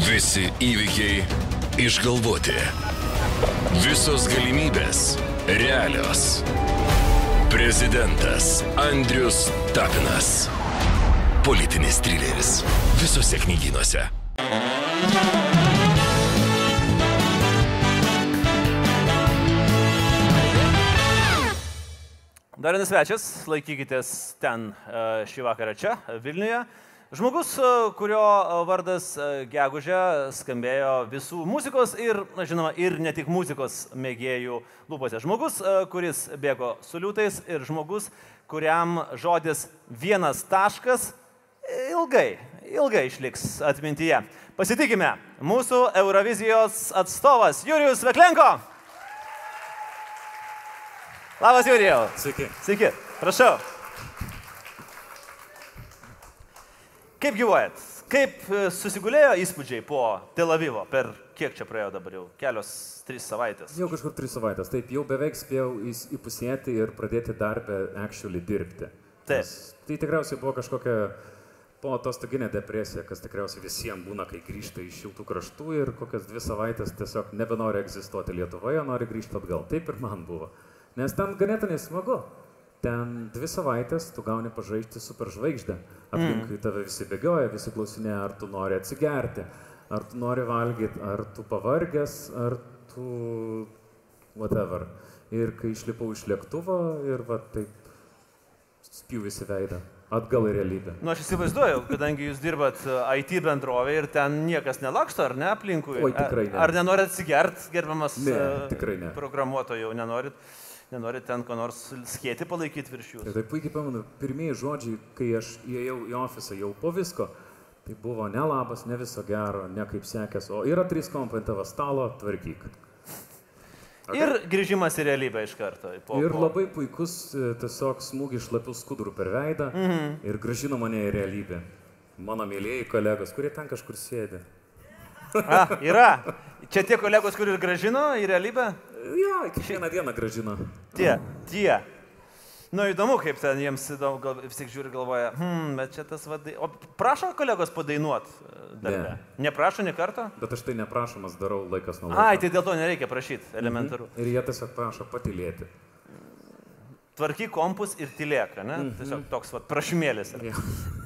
Visi įvykiai išgalvoti. Visos galimybės realios. Prezidentas Andrius Tapinas. Politinis trileris. Visose knygynuose. Dar vienas svečias, laikykitės ten e, šį vakarą čia, Vilniuje. Žmogus, e, kurio vardas e, gegužė skambėjo visų muzikos ir, na, žinoma, ir ne tik muzikos mėgėjų lūpose. Žmogus, kuris bėgo su liūtais ir žmogus, kuriam žodis vienas taškas ilgai, ilgai išliks atmintyje. Pasitikime, mūsų Eurovizijos atstovas Jurijus Veklenko. Labas, Jurijau. Sveiki. Sveiki, prašau. Kaip gyvuojat? Kaip e, susigulėjo įspūdžiai po Tel Avivo per kiek čia praėjo dabar jau? Kelios, trys savaitės. Jau kažkur tris savaitės. Taip, jau beveik spėjau įpusėti ir pradėti darbę actually dirbti. Taip. Nes Tai tikriausiai buvo kažkokia po atostoginė depresija, kas tikriausiai visiems būna, kai grįžta iš šiltų kraštų ir kokias dvi savaitės tiesiog nebenori egzistuoti Lietuvoje, nori grįžti atgal. Taip ir man buvo. Nes ten ganėtinai smagu. Ten dvi savaitės tu gauni pažaisti superžvaigždę. Aplinkui tave visi bėgioja, visi klausinėja, ar tu nori atsigerti, ar tu nori valgyti, ar tu pavargęs, ar tu whatever. Ir kai išlipau iš lėktuvo ir va taip spjūvisi veidą. Atgal į realybę. Nu, aš įsivaizduoju, kadangi jūs dirbat e, IT bendrovėje ir ten niekas nelaksto, ar ne aplinkui? Oi, tikrai ne. Ar nenorit atsigert, gerbiamas Ne, e, tikrai ne. programuotojų, nenorit, nenorit ten ko nors skėti palaikyti virš Ir jūsų? tai puikiai pamenu, pirmieji žodžiai, kai aš įėjau į ofisą jau po visko, tai buvo ne labas, ne viso gero, ne kaip sekės, o yra trys kompai ant tavo stalo, tvarkyk. Ir grįžimas į realybę iš karto. Po, Ir po- labai puikus e, tiesiog smūgis šlapių skudurų per veidą Mhm. ir gražino mane į realybę. Mano mėlyjeji kolegos, kurie ten kažkur sėdi. A, yra. Čia tie kolegos, kur ir gražino į realybę? Jo, kiekvieną dieną gražino. Tie, tie. Nu įdomu, kaip ten jiems įdomu, gal vis tik žiūri galvoja, hm, bet čia tas vadai. O prašo kolegos padainuot darbę? Ne. Neprašo ne kartą? Bet aš tai neprašomas darau laikas nuo laiko. Ai, tai dėl to nereikia prašyti, elementaru. Ir jie tiesiog prašo patilėti. Tvarky kompus ir tylėk, ne? Tiesiog toks vat, prašymėlis. yra. Jo.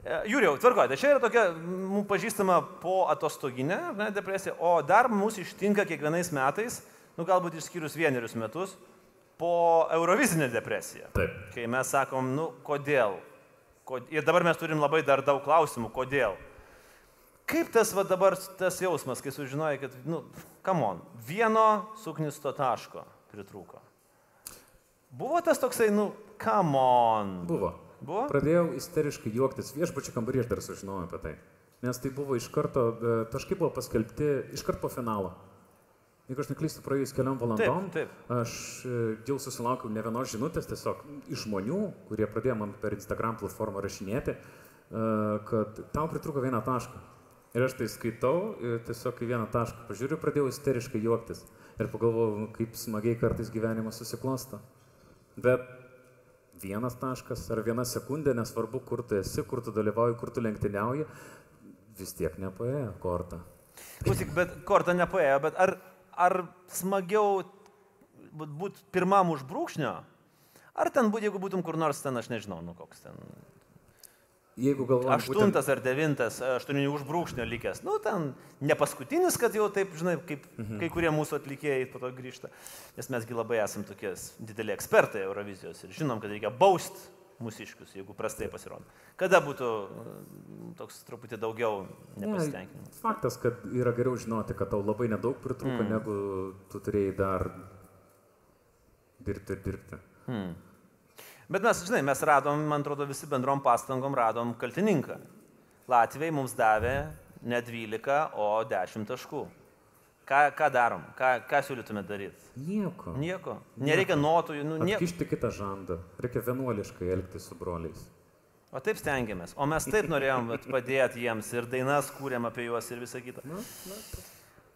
E, Jūriau, tvarkojate, čia yra tokia mums pažįstama po atostoginė ne, depresija, o dar mūsų ištinka kiekvienais metais, nu galbūt išskyrus vienerius metus, po Eurovizinė depresija. Taip. Kai mes sakom, nu kodėl? Kod... Ir dabar mes turim labai dar daug klausimų, kodėl. Kaip tas va dabar tas jausmas, kai sužinojai, kad, nu, kamon, vieno suknisto taško pritrūko. Buvo tas toksai, nu, kamon. Buvo. Buvo? Pradėjau isteriškai juoktis. Viešbučio kambarį aš dar sužinojau apie tai. Nes tai buvo iš karto, e, taškai buvo paskelbti iš karto po finalo. Jeigu aš neklystu, praėjus keliom valandom, taip. aš e, jau susilaukiau ne vienos žinutės tiesiog iš žmonių, kurie pradėjo man per Instagram platformą rašinėti, e, kad tau pritruko vieną tašką. Ir aš tai skaitau ir tiesiog į vieną tašką pažiūriu, pradėjau isteriškai juoktis. Ir pagalvojau, nu, kaip smagiai kartais gyvenimas susiklosto. Bet vienas taškas ar viena sekundė, nesvarbu, kur tu esi, kur tu dalyvauji, kur tu lenktyniauji, vis tiek nepaėjo kortą. Klausyk, bet kortą nepaėjo, bet ar, ar smagiau būti pirmam už brūkšnio? Ar ten būtų, jeigu būtum kur nors ten, aš nežinau, nu koks ten. Jeigu galvojam, Aštuntas ar devintas, aštuoni už brūkšnio likęs. Nu, ten ne paskutinis, kad jau taip, žinai, kaip Mhm. kai kurie mūsų atlikėjai po to grįžta. Nes mesgi labai esam tokie dideli ekspertai Eurovizijos ir žinom, kad reikia bausti mūsiškius, jeigu prastai pasirodo. Kada būtų mm, toks truputį daugiau nepasitenkinimo? Ne, faktas, kad yra geriau žinoti, kad tau labai nedaug pritruko, mm. negu tu turėjai dar dirbti ir dirbti. Bet mes, žinai, mes radom, man atrodo, visi bendrom pastangom radom kaltininką. Latvijai mums davė ne 12, o 10 taškų. Ką, ką darom? Ką, ką siūlytume daryti? Nieko. Nieko. Nereikia notų, nu, nieko. Atkišti kitą žandą. Reikia vienuoliškai elgtis su broliais. O taip stengiamės. O mes taip norėjom padėti jiems ir dainas kūrėm apie juos ir visą kitą. Na, na,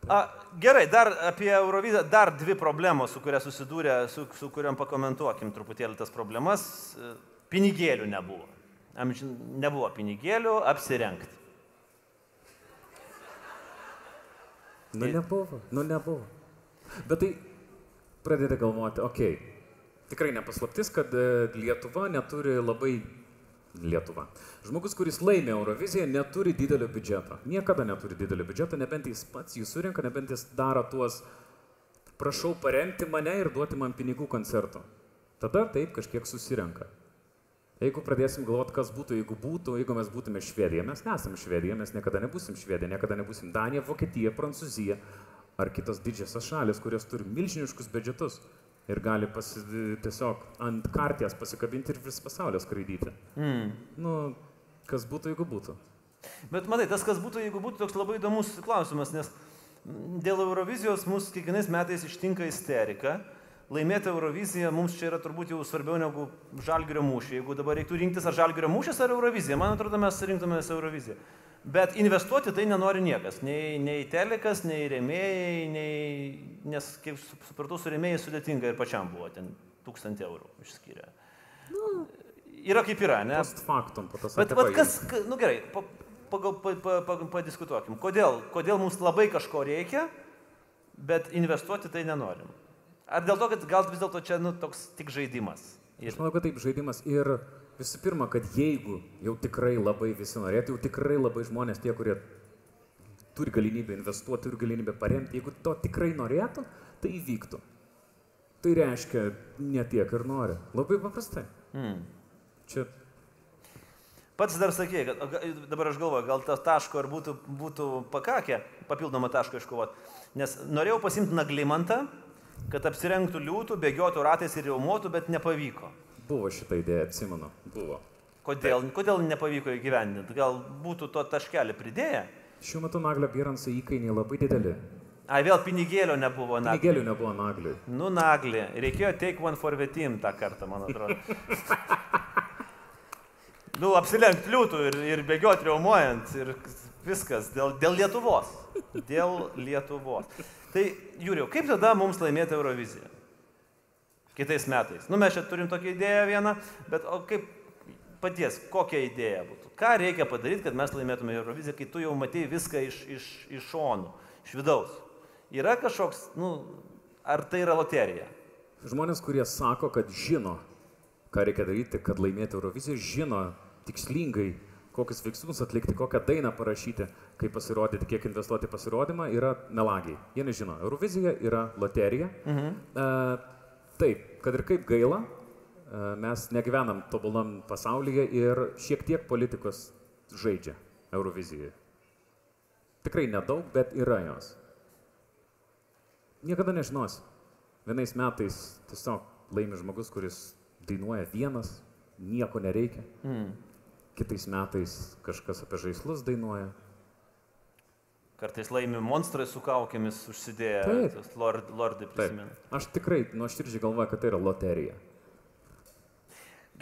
A, gerai, dar apie Euroviziją, dar dvi problemos, su kuria susidūrė, su, su kuriam pakomentuokim truputėlį tas problemas. Pinigėlių nebuvo. Amžin, nebuvo pinigėlių apsirengti. Nu nebuvo, nu nebuvo. Bet tai pradedi galvoti, okei, okay, tikrai nepaslaptis, kad e, Lietuva neturi labai Lietuva. Žmogus, kuris laimė Euroviziją, neturi didelio biudžeto. Niekada neturi didelio biudžeto, nebent jis pats jį surinka, nebent jis daro tuos, prašau paremti mane ir duoti man pinigų koncerto. Tada taip kažkiek susirenka. Jeigu pradėsim galvoti, kas būtų, jeigu būtų, jeigu mes būtume Švedija, mes nesame Švedija, mes niekada nebusim Švedija, niekada nebusim Danija, Vokietija, Prancūzija ar kitos didžiosios šalis, kurios turi milžiniškus biudžetus ir gali pasi, tiesiog ant karties pasikabinti ir vis pasaulio skraidyti. Mm. Nu, kas būtų, jeigu būtų. Bet matai, tas kas būtų, jeigu būtų toks labai įdomus klausimas, nes dėl Eurovizijos mus kiekvienais metais ištinka isterika. Laimėti Euroviziją mums čia yra turbūt jau svarbiau negu Žalgirio mūšį. Jeigu dabar reiktų rinktis ar Žalgirio mūšis ar Eurovizija, man atrodo, mes rinktumės Euroviziją. Bet investuoti tai nenori niekas. Nei, nei telekas, nei rėmėjai, nei... nes, kaip supratau, su rėmėjai sudėtinga ir pačiam buvo, ten tūkstantį eurų išskyrė. Nu, yra kaip yra, ne? Post faktum, po to Bet, bet kas, nu gerai, pagal, pa, pa, pa, padiskutuokim. Kodėl, kodėl mums labai kažko reikia, bet investuoti tai nenorim? Ar dėl to, kad gal vis dėlto čia, nu, toks tik žaidimas? Ir... Aš manau, kad taip žaidimas ir Visų pirma, kad jeigu jau tikrai labai visi norėtų, jau tikrai labai žmonės tie, kurie turi galimybę investuoti, turi galimybę paremti, jeigu to tikrai norėtų, tai įvyktų. Tai reiškia, ne tiek ir nori. Labai paprastai. Hmm. Čia Pats dar sakė, kad dabar aš galvoju, gal tas taško ar būtų, būtų pakakę papildomą tašką iškovoti. Nes norėjau pasimti naglimantą, kad apsirengtų liūtų, bėgiotų ratais ir jaumotų, bet nepavyko. Buvo šitą idėją, atsimenu, buvo. Kodėl, Taip. kodėl nepavyko įgyvendinti? Gal būtų to taškelį pridėję? Šiuo metu naglio Biransai įkainiai labai dideli. A, vėl pinigėlio nebuvo nagliui. Pinigėlių nebuvo nagliui. Nu, naglį. Reikėjo take one for the team tą kartą, man atrodo. nu, apsilenkti liūtų ir, ir bėgioti reumuojant ir viskas dėl, dėl Lietuvos. Dėl Lietuvos. Tai, Jūriu, kaip tada mums laimėti Euroviziją? kitais metais. Nu, mes čia turim tokią idėją vieną, bet o kaip paties, kokia idėja būtų? Ką reikia padaryti, kad mes laimėtume Euroviziją, kai tu jau matėjai viską iš, iš, iš šonų, iš vidaus? Yra kažkoks, nu, ar tai yra loterija? Žmonės, kurie sako, kad žino, ką reikia daryti, kad laimėti Euroviziją, žino tikslingai, kokius veiksmus atlikti, kokią dainą parašyti, kaip pasirodyti, kiek investuoti pasirodymą, yra melagiai. Jie nežino. Eurovizija yra loterija. Mhm. Uh, Taip, kad ir kaip gaila, e, mes negyvenam tobulam pasaulyje ir šiek tiek politikos žaidžia Eurovizijoje. Tikrai nedaug, bet yra jos. Niekada nežinosi. Vienais metais tiesiog laimi žmogus, kuris dainuoja vienas, nieko nereikia. Mm. Kitais metais kažkas apie žaislus dainuoja, Kartais laimi monstrai su kaukėmis užsidėję, lord, lordai prisimena. Aš tikrai nuoširdžiai galvoju, kad tai yra loterija.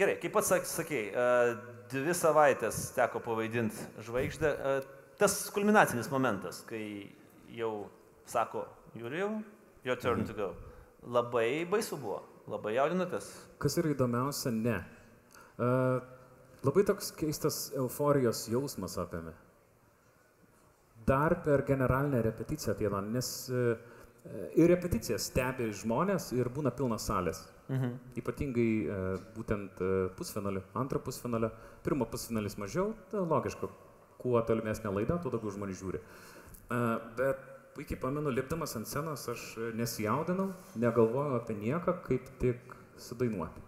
Gerai, kaip pats sakėjai, e, dvi savaitės teko pavaidinti žvaigždę. E, tas kulminacinis momentas, kai jau sako, Jurijau, your turn to go. Labai baisu buvo, labai jaudinatės. Kas yra įdomiausia, ne. Uh, labai toks keistas euforijos jausmas apėmė dar per generalinę repeticiją ateina, nes e, ir repeticiją stebi žmonės ir būna pilnas salės. Mhm. Ypatingai e, būtent e, pusfinalį, antrą pusfinalį, pirmą pusfinalis mažiau, tai logiška, kuo tolimesnė laida, tuo daugiau žmonių žiūri. Bet puikiai pamenu, lipdamas ant scenos, aš nesijaudinau, negalvojau apie nieką, kaip tik sudainuoti.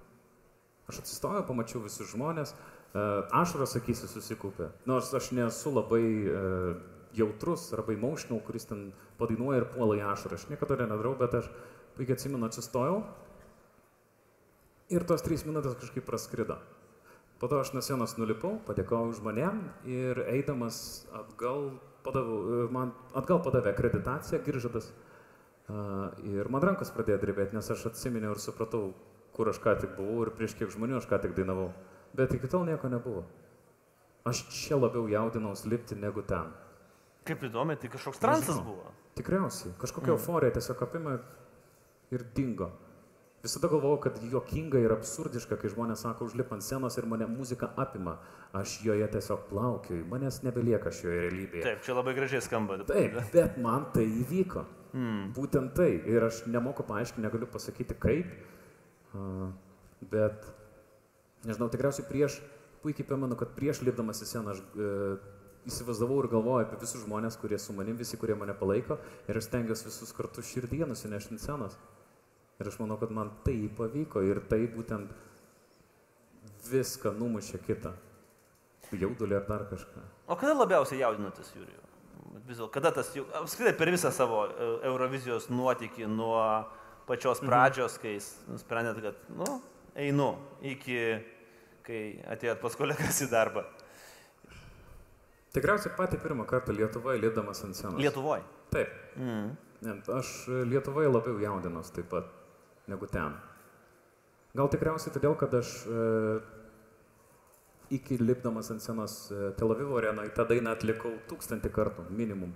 Aš atsistojau, pamačiau visus žmonės, ašaros akysi susikūpė. Nors aš nesu labai jautrus arba emotional, kuris ten padainuoja ir puola į ašarą. Aš niekada nedarau, bet aš puikiai atsimenu, atsistojau ir tos trys minutės kažkaip praskrido. Po to aš nuo sienos nulipau, padėkojau žmonėm ir eidamas atgal, padaviau, man atgal padavė akreditaciją Giržadas ir man rankos pradėjo drebėti, nes aš atsiminiau ir supratau, kur aš ką tik buvau ir prieš kiek žmonių aš ką tik dainavau. Bet iki tol nieko nebuvo. Aš čia labiau jaudinaus lipti negu ten. Kaip įdomi, tai kažkoks transas buvo. Tikriausiai, kažkokia mm. euforija tiesiog apima ir dingo. Visada galvojau, kad juokinga ir absurdiška, kai žmonės sako, užlip ant scenos ir mane muzika apima. Aš joje tiesiog plaukioju, manęs nebelieka šioje realybėje. Taip, čia labai gražiai skamba. Taip, bet man tai įvyko. Mm. Būtent tai. Ir aš nemoku paaiškinti, negaliu pasakyti kaip. Bet, nežinau, tikriausiai prieš, puikiai pamenu, kad prieš lipdamas į sceną aš uh, įsivaizdavau ir galvojau apie visus žmonės, kurie su manim, visi, kurie mane palaiko. Ir aš stengiuosi visus kartu širdyje nusinešti ant scenos. Ir aš manau, kad man tai pavyko ir tai būtent viską numušė kitą. Jaudulį ar dar kažką. O kada labiausiai jaudinatės, Jūrijų? Vis dėlto, kada tas, apskritai per visą savo e, Eurovizijos nuotykį nuo pačios pradžios, kai jūs nusprendėt, kad, nu, einu iki, kai atėjot pas kolegas į darbą. Tikriausiai patį pirmą kartą Lietuvoje lėdamas ant scenos. Lietuvoje. Taip. Mm. Aš Lietuvoje labiau jaudinos taip pat negu ten. Gal tikriausiai todėl, kad aš e, iki lipdamas ant scenos e, Tel Avivo arenoje tą dainą atlikau tūkstantį kartų, minimum.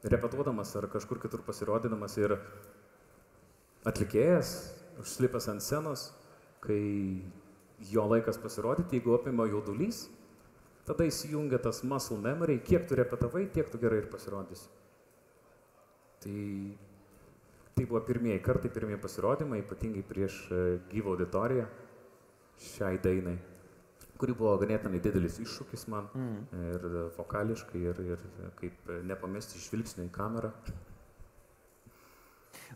Repetuodamas ar kažkur kitur pasirodydamas ir atlikėjas, užslipęs ant scenos, kai jo laikas pasirodyti, jeigu apima jaudulys, tada įsijungia tas muscle memory, kiek tu repetavai, tiek tu gerai ir pasirodysi. Tai tai buvo pirmieji kartai, pirmieji pasirodymai, ypatingai prieš e, gyvą auditoriją šiai dainai, kuri buvo ganėtinai didelis iššūkis man mm. ir vokališkai, ir, ir kaip nepamesti žvilgsnio į kamerą.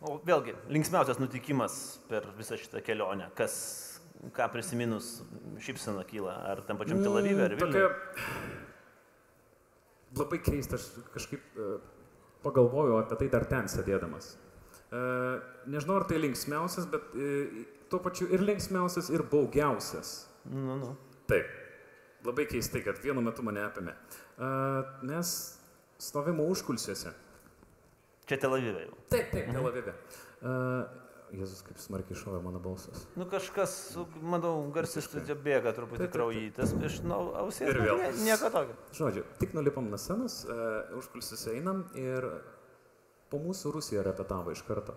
O vėlgi, linksmiausias nutikimas per visą šitą kelionę, kas, ką prisiminus šypsena kyla, ar tam pačiam Tel Avive, ar Vilniuje. Labai keista, aš kažkaip e, pagalvojau apie tai dar ten sėdėdamas. E, Nežinau, ar tai linksmiausias, bet e, tuo pačiu ir linksmiausias, ir baugiausias. Nu, nu. Taip. Labai keistai, kad vienu metu mane apėmė. Mes stovimo užkulsiuose. Čia Tel Avive jau. Taip, taip, Tel Avive. Uh, Jėzus, kaip smarkiai šovė mano balsas. Nu kažkas, manau, garsistas čia bėga truputį kraujytas iš nu, ausies. Ir vėl. nie- Nieko tokio. Žodžiu, tik nulipam nuo scenos, uh, užkulsiuose einam ir po mūsų Rusija repetavo iš karto.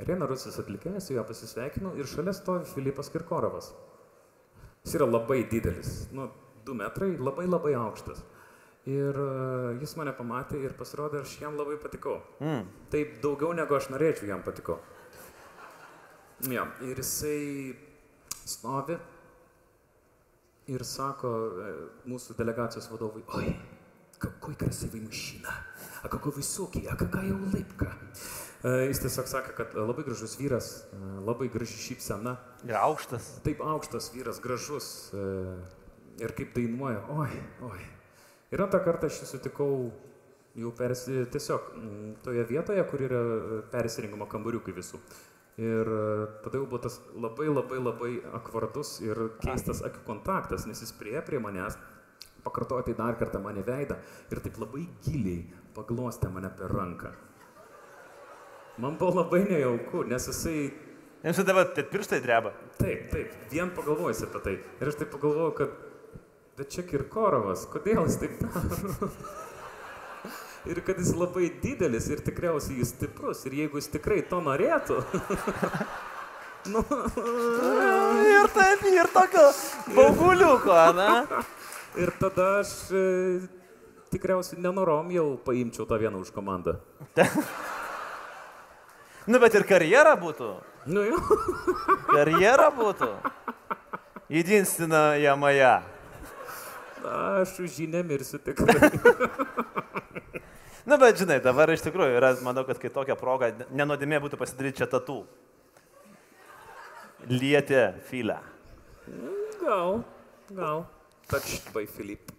Ir eina Rusijos atlikėjas, su juo pasisveikinau ir šalia stovi Filipas Kirkorovas. Jis yra labai didelis, nu, du metrai, labai labai aukštas. Ir uh, jis mane pamatė ir pasirodė, aš jam labai patikau. Mm. Taip daugiau negu aš norėčiau jam patikau. Ja, ir jisai stovi ir sako e, mūsų delegacijos vadovui, oi, какой красивый мужчина, а какой высокий, а какая улыбка. E, Jis tiesiog sakė, kad e, labai gražus vyras, e, labai graži šypsena, Ir aukštas. taip aukštas vyras, gražus e, ir kaip dainuoja, oi, oi. Ir antrą kartą aš jį sutikau jau persi, tiesiog mm, toje vietoje, kur yra e, persirinkimo kambariukai visų. Ir e, tada jau buvo tas labai labai labai akvardus ir keistas akių kontaktas, nes jis prie prie manęs, pakartojo tai dar kartą mane veidą ir taip labai giliai paglostė mane per ranką. Man buvo labai nejauku, nes jisai Jums dabar net pirštai dreba. Taip, taip, vien pagalvojus apie tai. Ir aš taip pagalvojau, kad, bet čia Kirkorovas, kodėl jis taip daro? Ir kad jis labai didelis ir tikriausiai jis stiprus. Ir jeigu jis tikrai to norėtų. nu, Ir taip, ir tokio bauguliuko, na. ir tada aš e, tikriausiai nenorom jau paimčiau tą vieną už komandą. Nu, bet ir karjera būtų. Nu jau. Karjera būtų. Įdinstina Jamaja. Aš už jį nemirsiu tikrai. Nu, bet žinai, dabar iš tikrųjų yra, manau, kad kai tokia proga, nenodėmė būtų pasidaryti čia tatų. Lietė filę. Gal, gal. Touched by Philip.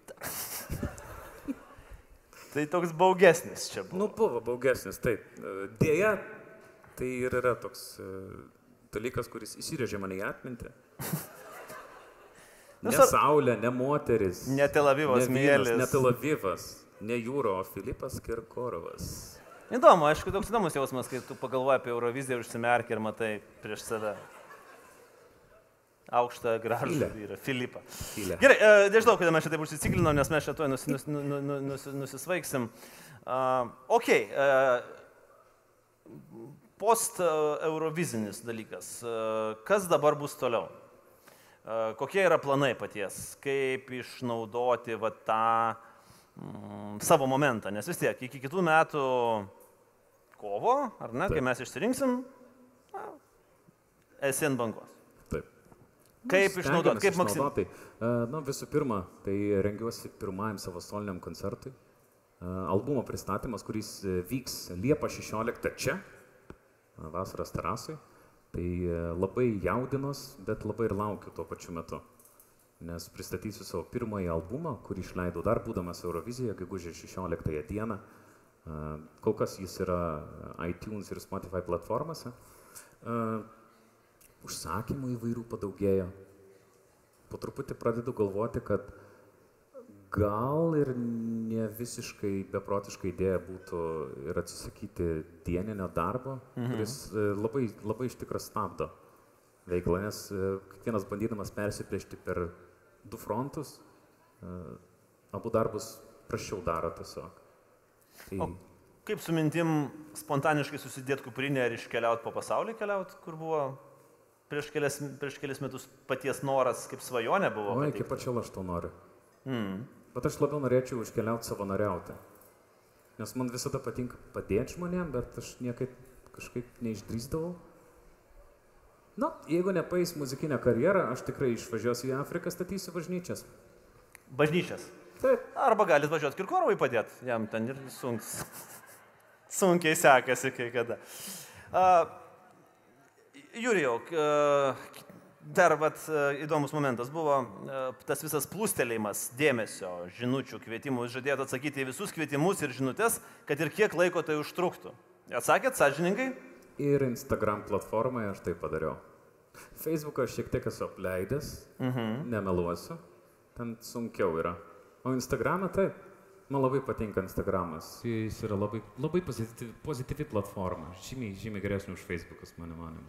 Tai toks baugesnis čia buvo. Nu, buvo baugesnis, taip. Dėja, tai ir yra toks e, dalykas, kuris įsirėžė mane į atmintį. Nu, Ne Saulė, ne moteris. Ne Tel vynas, mėlis. Ne Tel Avivas, ne Jūro, o Filipas Kirkorovas. Įdomu, aišku, toks įdomus jausmas, kai tu pagalvoji apie Euroviziją užsimerki ir matai prieš save aukštą gražų vyrą, Filipą. Filę. Gerai, e, nežinau, kodėl mes čia taip užsiciklinom, nes mes čia tuoj nus, nus, nu, nu, nus, nusisvaigsim. Uh, ok, uh, post-eurovizinis dalykas. E, Kas dabar bus toliau? E, Kokie yra planai paties? Kaip išnaudoti va, tą mm, savo momentą? Nes vis tiek iki kitų metų kovo, ar ne, kai Taip. mes išsirinksim, na, ant bangos. Taip. Kaip išnaudoti? Kaip. E, Na, visų pirma, tai rengiuosi pirmajam savo soliniam koncertui. E, Albumo pristatymas, kuris e, vyks Liepa 16 čia, vasaros terasui. Tai labai jaudinos, bet labai ir laukiu tuo pačiu metu. Nes pristatysiu savo pirmąjį albumą, kurį išleidau dar būdamas Eurovizijoje, gegužės 16 dieną. Kol kas jis yra iTunes ir Spotify platformose. Užsakymų įvairių padaugėjo. Po truputį pradedu galvoti, kad gal ir ne visiškai beprotiška idėja būtų ir atsisakyti dieninio darbo, mhm. kuris e, labai, labai iš tikrųjų stabdo veiklą, nes e, kiekvienas bandydamas persiplėšti per du frontus, e, abu darbus prašiau daro tiesiog. Tai, O kaip su mintim spontaniškai susidėti kuprinę ir iškeliauti po pasaulį keliauti, kur buvo prieš kelias, prieš kelias metus paties noras, kaip svajonė buvo? pateikta? kaip pačiu aš to noriu. Mm. Bet aš labiau norėčiau iškeliauti savanoriauti. Nes man visada patinka padėti žmonėm, bet aš niekaip kažkaip neišdrįsdavau. Na, jeigu nepaės muzikinę karjerą, aš tikrai išvažiuosiu į Afriką, statysiu bažnyčias. Bažnyčias. Taip. Arba galit važiuoti Kirkorovai padėti, jam ten ir sunks. sunkiai sekasi kai kada. Uh, Jurijau, uh, dar vat, įdomus momentas buvo tas visas plūstelėjimas dėmesio, žinučių, kvietimų. Jūs žadėjote atsakyti į visus kvietimus ir žinutės, kad ir kiek laiko tai užtruktų. Atsakėt, sąžininkai? Ir Instagram platformoje aš tai padariau. Facebooką aš šiek tiek esu apleidęs, mhm. nemeluosiu, ten sunkiau yra. O Instagramą taip. Man labai patinka Instagramas. Jis yra labai, labai pozityvi, pozityvi platforma. Žymiai, žymiai geresnė už Facebookas, mano manimu.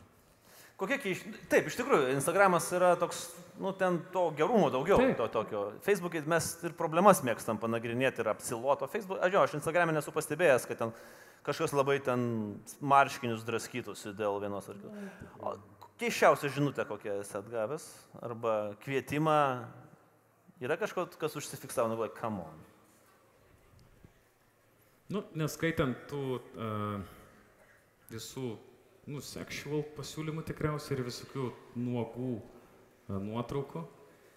Kokie keiš... Taip, iš tikrųjų, Instagramas yra toks, nu, ten to gerumo daugiau, Taip. to tokio. Facebook'e mes ir problemas mėgstam panagrinėti ir apsiloto. Facebook, aš jo, aš Instagram'e nesu pastebėjęs, kad ten kažkas labai ten marškinius draskytųsi dėl vienos ar kitos. Keiščiausia žinutė, kokią esi atgavęs, arba kvietimą, yra kažkas, kas užsifiksavo, nu, galvoju, come on. Nu, neskaitant tų uh, visų, nu, sexual pasiūlymų tikriausiai ir visokių nuogų uh, nuotraukų.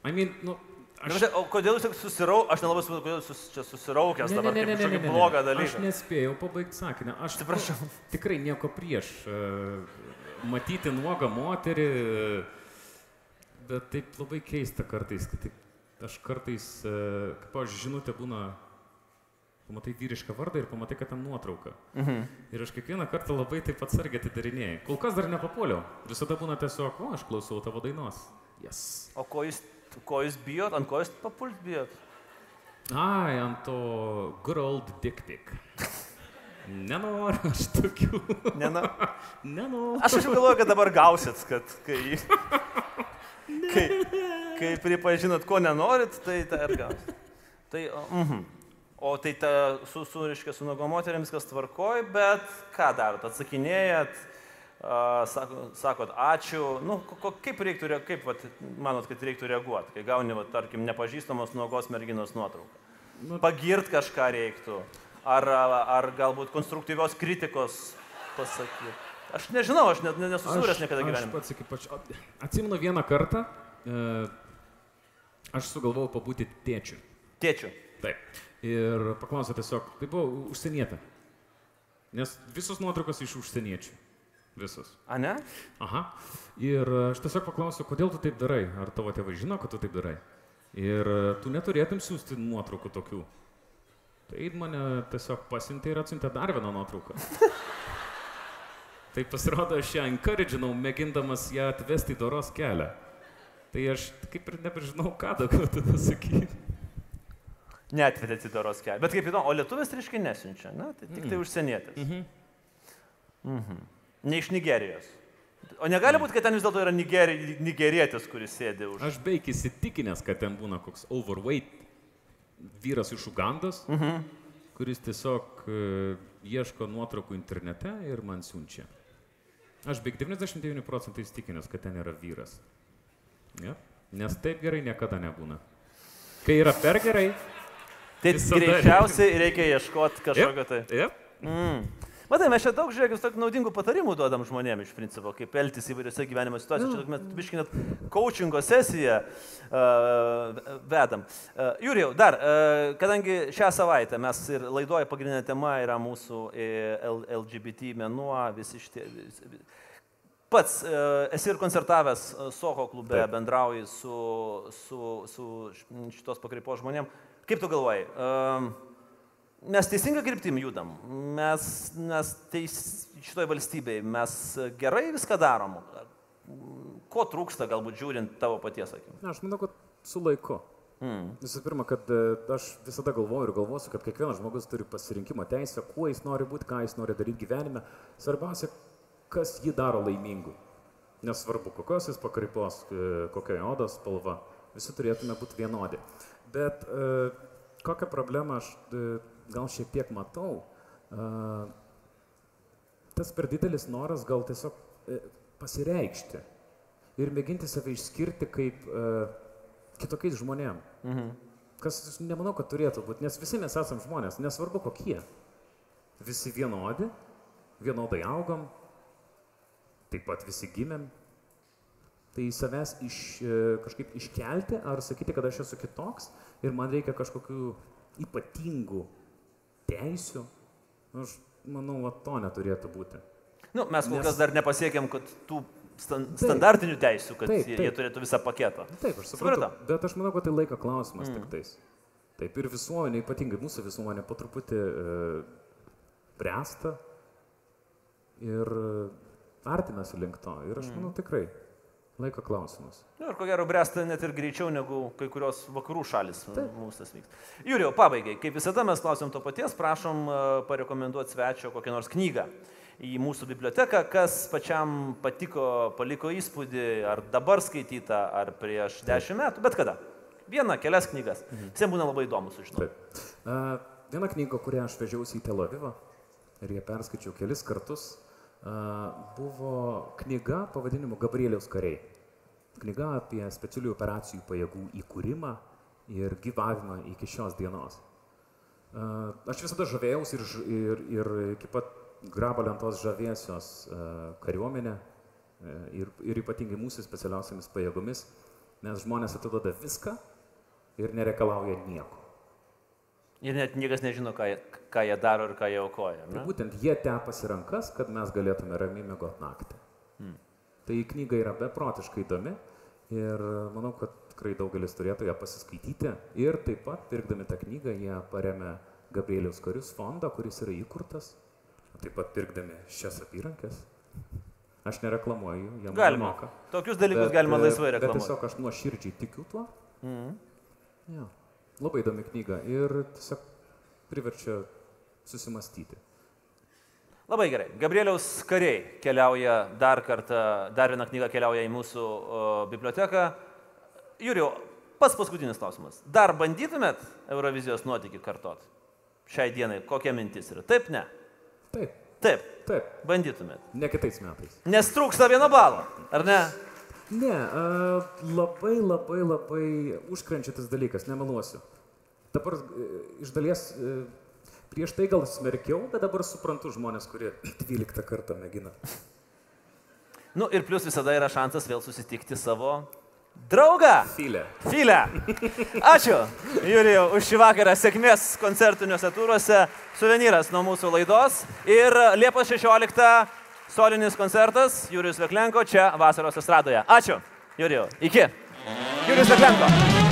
I mean, nu, Aš... O kodėl jūs susirau, aš nelabai suprantu, kodėl jūs čia susiraukęs dabar kaip kažkokį blogą Aš dalyką. nespėjau pabaigti sakinį. Aš Atsiprašau. tikrai nieko prieš uh, matyti nuogą moterį, uh, bet taip labai keista kartais, kad taip, aš kartais, uh, kaip aš žinutė būna, pamatai vyrišką vardą ir pamatai, kad ten nuotrauka. Mhm. Ir aš kiekvieną kartą labai taip atsargiai atidarinėjau. Kol kas dar nepapuoliau. Visada būna tiesiog, o aš klausau tavo dainos. Yes. O ko jūs, ko jūs bijot, ant ko jūs papult bijot? Ai, ant to good old dick pic. Nenoriu aš tokių. Ne, na. Nenoriu. Aš jau galvoju, kad dabar gausit, kad kai, kai, kai pripažinot, ko nenorit, tai tą ir gausit. Tai, o, mhm. o tai ta, su, su, reiškia, su nuogom moteriam viskas tvarkoj, bet ką darot? Atsakinėjat, uh, sako, sakot ačiū. Nu, kaip reiktų, kaip vat, manot, kad reiktų reaguoti, kai gauni, vat, tarkim, nepažįstamos nuogos merginos nuotrauką? Nu- Pagirt kažką reiktų. Ar, ar galbūt konstruktyvios kritikos pasakyti. Aš nežinau, aš net ne, nesusidūręs niekada Aš gyvenime. pats iki pačio. Atsimenu vieną kartą, e, aš sugalvojau pabūti tėčiu. Tėčiu. Taip. Ir paklausiau tiesiog, tai buvo užsienietė. Nes visos nuotraukos iš užsieniečių. Visos. A ne? Aha. Ir aš tiesiog paklausiau, kodėl tu taip darai? Ar tavo tėvai žino, kad tu taip darai? Ir tu neturėtum siūsti nuotraukų tokių. Tai mane tiesiog pasiuntė ir atsiuntė dar vieną nuotrauką. tai pasirodo, aš ją encouraginau, mėgindamas ją atvesti į doros kelią. Tai aš kaip ir nebežinau, ką daugiau tada sakyti. Netvedėt į doros kelią. Bet kaip įdomu, o lietuvis reiškia nesiunčia, ne? Tai tik tai užsienietis. Mhm. Mhm. Ne iš Nigerijos. O negali būti, kad ten vis dėlto yra nigeri, nigerietis, kuris sėdi už. Aš beveik įsitikinęs, kad ten būna koks overweight vyras iš Ugandos, mhm. kuris tiesiog e, ieško nuotraukų internete ir man siunčia. Aš beveik 99 procentų įstikinęs, kad ten yra vyras. Ja? Nes taip gerai niekada nebūna. Kai yra per gerai, Tai greičiausiai reikia ieškoti kažkokio tai. Yep. Mm. Matai, mes čia daug, žiūrėkit, tokių naudingų patarimų duodam žmonėms iš principo, kaip elgtis įvairiose gyvenimo situacijose. Čia tokia biškinat coachingo sesiją uh, vedam. Uh, Jūrijau, dar, uh, kadangi šią savaitę mes ir laidoje pagrindinė tema yra mūsų e, LGBT menuo, visi šitie... Visi, Pats esi ir koncertavęs Soho klube, Taip. bendrauji su, su, su šitos pakraipos žmonėm. Kaip tu galvoji? e, Mes teisinga kryptim judam, mes, mes teis, šitoje valstybėje, mes gerai viską darom. Ko trūksta, galbūt žiūrint tavo paties akim? Aš manau, kad su laiku. Mm. Visų pirma, kad e, aš visada galvoju ir galvosiu, kad kiekvienas žmogus turi pasirinkimo teisę, kuo jis nori būti, ką jis nori daryti gyvenime. Svarbiausia, kas jį daro laimingu. Nesvarbu, kokios jis pakraipos, e, kokia odos spalva, visi turėtume būti vienodi. Bet e, kokią problemą aš gal šiek tiek matau, tas per didelis noras gal tiesiog e, pasireikšti ir mėginti save išskirti kaip e, kitokiais žmonėm. Mhm. Kas nemanau, kad turėtų būti, nes visi mes esame žmonės, nesvarbu kokie. Visi vienodi, vienodai augam, taip pat visi gimėm. Tai savęs iš, e, kažkaip iškelti ar sakyti, kad aš esu kitoks ir man reikia kažkokių ypatingų teisių, nu, aš manau, va, to neturėtų būti. Nu, mes kol Nes- kas dar nepasiekėm, kad tų stan standartinių teisų, kad Taip, taip. jie turėtų visą paketą. Taip, aš suprantu. Bet aš manau, kad tai laiko klausimas mm. tik tais. Taip ir visuomenė, ypatingai mūsų visuomenė, po truputį e, bręsta ir e, artinasi link to. Ir aš manau tikrai laiko klausimas. Nu, ir ko gero bręsta net ir greičiau negu kai kurios vakarų šalis mūsų tas vyks. Jūriau, pabaigai, kaip visada mes klausim to paties, prašom e, parekomenduoti svečio kokią nors knygą į mūsų biblioteką, kas pačiam patiko, paliko įspūdį, ar dabar skaityta, ar prieš dešimt metų, bet kada. Vieną, kelias knygas. Visiems būna labai įdomu sužinoti. Taip. A, viena knyga, kurią aš vežiausi į Tel Avivą ir ją perskaičiau kelis kartus, buvo knyga pavadinimu Gabrieliaus kariai. Knyga apie specialių operacijų pajėgų įkūrimą ir gyvavimą iki šios dienos. Aš visada žavėjausi ir, ir, ir iki pat grabo lentos žavėsios a, kariuomenę e, ir, ir ypatingai mūsų specialiausiamis pajėgomis, nes žmonės atiduoda viską ir nereikalauja nieko. Ir net niekas nežino, ką, ką jie daro ir ką jie aukoja. Tai būtent jie tepasi rankas, kad mes galėtume ramiai mėgoti naktį. Tai knyga yra beprotiškai įdomi ir manau, kad tikrai daugelis turėtų ją pasiskaityti. Ir taip pat, pirkdami tą knygą, jie paremė Gabrieliaus karius fondą, kuris yra įkurtas. Taip pat pirkdami šias apyrankės. Aš nereklamuoju, jie Galima. nemoka. Tokius dalykus Bet, galima e, laisvai Bet reklamuoti. tiesiog aš nuoširdžiai tikiu tuo. Mhm. Ja. Labai įdomi knyga ir tiesiog priverčia susimastyti. Labai gerai. Gabrieliaus kariai keliauja dar kartą, dar viena knyga keliauja į mūsų o, biblioteką. Jūriu, pats paskutinis klausimas. Dar bandytumėt Eurovizijos nuotykį kartot? Šiai dienai, kokia mintis yra? Taip, ne? Taip, Taip, taip, bandytumėt. ne kitais metais. Nes trūksta vieno balo, ar ne? Ne, a, labai labai labai užkrenčiantis dalykas, nemeluosiu. Dabar e, iš dalies e, prieš tai gal smerkiau, bet dabar suprantu žmonės, kurie 12 kartą mėgina. Nu ir plus visada yra šansas vėl susitikti savo draugą. Filė. Filę. Ačiū, Jurijau, už šį vakarą sėkmės koncertiniuose turuose. Suvenyras nuo mūsų laidos. Ir Liepos 16 solinis koncertas Jurijus Veklenko čia vasaros estradoje. Ačiū, Jurijau. Iki. Jurijus Veklenko.